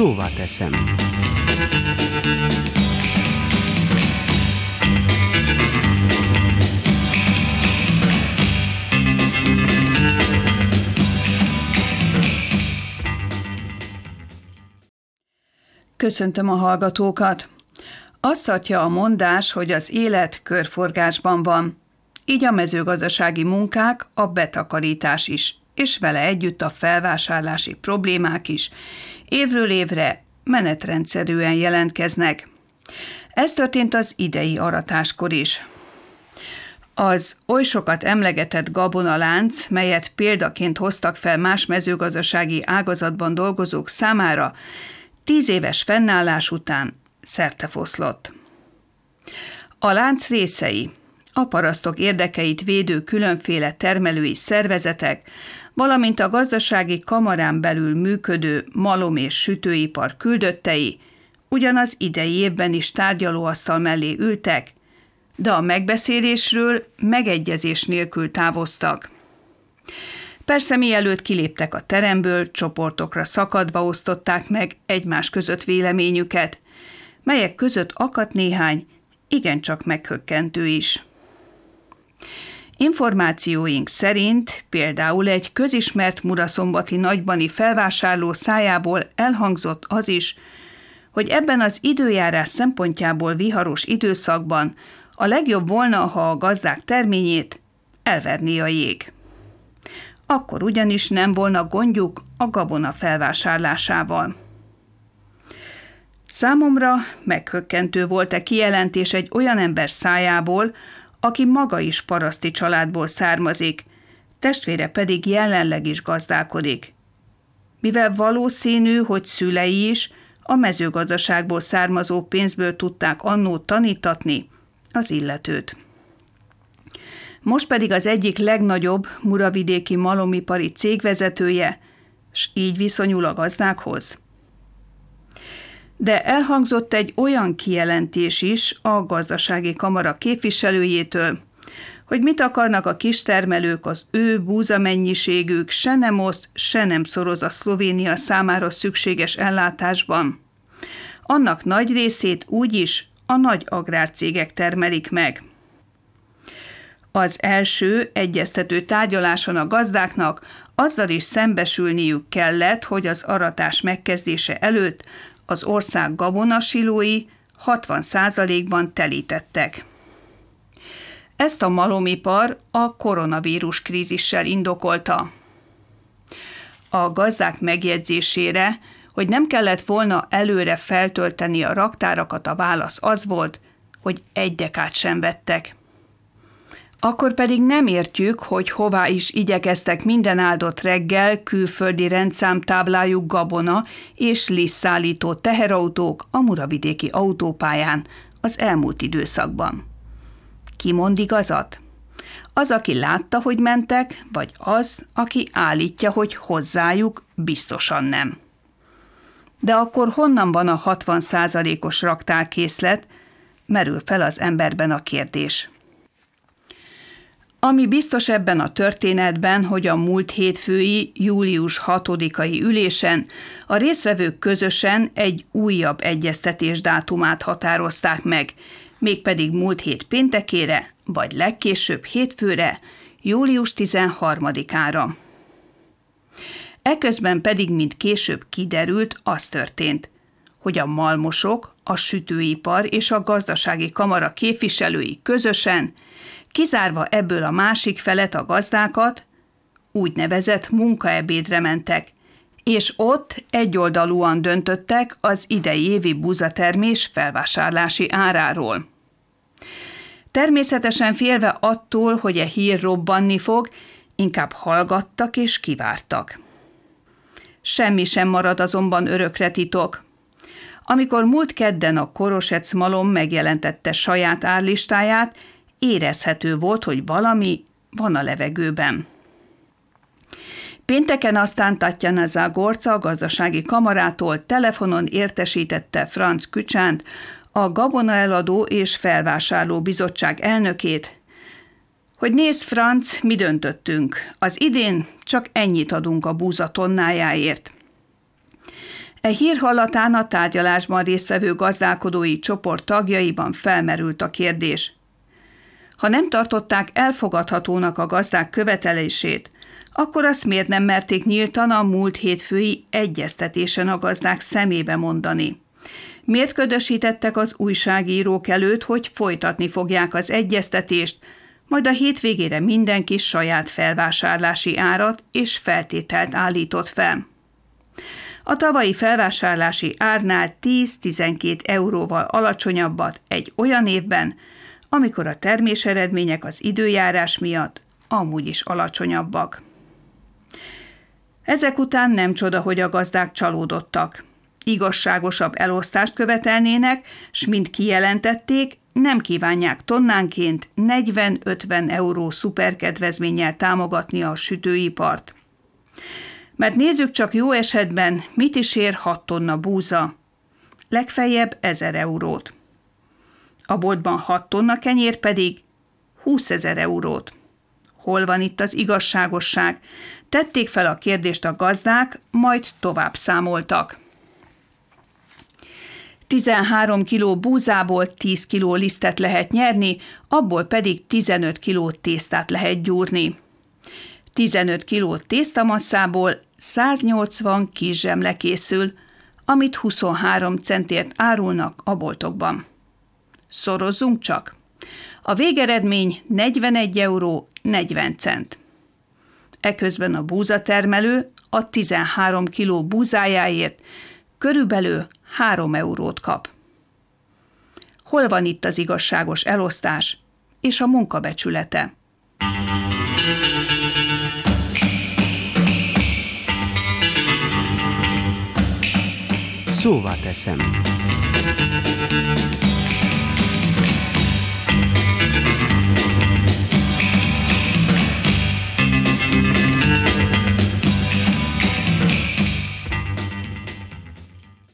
szóvá teszem. Köszöntöm a hallgatókat! Azt tartja a mondás, hogy az élet körforgásban van. Így a mezőgazdasági munkák, a betakarítás is, és vele együtt a felvásárlási problémák is évről évre menetrendszerűen jelentkeznek. Ez történt az idei aratáskor is. Az oly sokat emlegetett gabonalánc, melyet példaként hoztak fel más mezőgazdasági ágazatban dolgozók számára, tíz éves fennállás után szertefoszlott. A lánc részei, a parasztok érdekeit védő különféle termelői szervezetek, valamint a gazdasági kamarán belül működő malom és sütőipar küldöttei ugyanaz idei évben is tárgyalóasztal mellé ültek, de a megbeszélésről megegyezés nélkül távoztak. Persze mielőtt kiléptek a teremből, csoportokra szakadva osztották meg egymás között véleményüket, melyek között akadt néhány, igencsak meghökkentő is. Információink szerint például egy közismert muraszombati nagybani felvásárló szájából elhangzott az is, hogy ebben az időjárás szempontjából viharos időszakban a legjobb volna, ha a gazdák terményét elverné a jég. Akkor ugyanis nem volna gondjuk a gabona felvásárlásával. Számomra meghökkentő volt a kijelentés egy olyan ember szájából, aki maga is paraszti családból származik, testvére pedig jelenleg is gazdálkodik. Mivel valószínű, hogy szülei is a mezőgazdaságból származó pénzből tudták annó tanítatni az illetőt. Most pedig az egyik legnagyobb muravidéki malomipari cégvezetője, s így viszonyul a gazdákhoz – de elhangzott egy olyan kijelentés is a gazdasági kamara képviselőjétől, hogy mit akarnak a kistermelők az ő búzamennyiségük se nem oszt, se nem szoroz a Szlovénia számára szükséges ellátásban. Annak nagy részét úgyis a nagy agrárcégek termelik meg. Az első egyeztető tárgyaláson a gazdáknak azzal is szembesülniük kellett, hogy az aratás megkezdése előtt az ország gabonasilói 60%-ban telítettek. Ezt a malomipar a koronavírus krízissel indokolta. A gazdák megjegyzésére, hogy nem kellett volna előre feltölteni a raktárakat, a válasz az volt, hogy egy dekát sem vettek. Akkor pedig nem értjük, hogy hová is igyekeztek minden áldott reggel külföldi rendszámtáblájuk gabona és liszszállító teherautók a muravidéki autópályán az elmúlt időszakban. Ki mond igazat? Az, aki látta, hogy mentek, vagy az, aki állítja, hogy hozzájuk biztosan nem. De akkor honnan van a 60% os raktárkészlet? Merül fel az emberben a kérdés. Ami biztos ebben a történetben, hogy a múlt hétfői július 6-ai ülésen a részvevők közösen egy újabb egyeztetés dátumát határozták meg, mégpedig múlt hét péntekére, vagy legkésőbb hétfőre, július 13-ára. Eközben pedig, mint később kiderült, az történt, hogy a malmosok, a sütőipar és a gazdasági kamara képviselői közösen kizárva ebből a másik felet a gazdákat, úgynevezett munkaebédre mentek, és ott egyoldalúan döntöttek az idei évi búzatermés felvásárlási áráról. Természetesen félve attól, hogy a hír robbanni fog, inkább hallgattak és kivártak. Semmi sem marad azonban örökre titok. Amikor múlt kedden a Korosec malom megjelentette saját árlistáját, érezhető volt, hogy valami van a levegőben. Pénteken aztán Tatjana Zagorca a gazdasági kamarától telefonon értesítette Franz Kücsánt, a Gabona eladó és felvásárló bizottság elnökét, hogy nézd, Franz, mi döntöttünk. Az idén csak ennyit adunk a búza tonnájáért. E hír hallatán a tárgyalásban résztvevő gazdálkodói csoport tagjaiban felmerült a kérdés. Ha nem tartották elfogadhatónak a gazdák követelését, akkor azt miért nem merték nyíltan a múlt hétfői egyeztetésen a gazdák szemébe mondani? Miért ködösítettek az újságírók előtt, hogy folytatni fogják az egyeztetést, majd a hétvégére mindenki saját felvásárlási árat és feltételt állított fel. A tavalyi felvásárlási árnál 10-12 euróval alacsonyabbat egy olyan évben, amikor a terméseredmények az időjárás miatt amúgy is alacsonyabbak. Ezek után nem csoda, hogy a gazdák csalódottak. Igazságosabb elosztást követelnének, s mint kijelentették, nem kívánják tonnánként 40-50 euró szuperkedvezménnyel támogatni a sütőipart. Mert nézzük csak jó esetben, mit is ér 6 tonna búza. Legfeljebb 1000 eurót. A boltban 6 tonna kenyér pedig 20 ezer eurót. Hol van itt az igazságosság? Tették fel a kérdést a gazdák, majd tovább számoltak. 13 kiló búzából 10 kiló lisztet lehet nyerni, abból pedig 15 kiló tésztát lehet gyúrni. 15 kiló tésztamasszából 180 kis zsemle készül, amit 23 centért árulnak a boltokban. Szorozzunk csak! A végeredmény 41 euró 40 cent. Eközben a búzatermelő a 13 kiló búzájáért körülbelül 3 eurót kap. Hol van itt az igazságos elosztás és a munkabecsülete? Szóval teszem.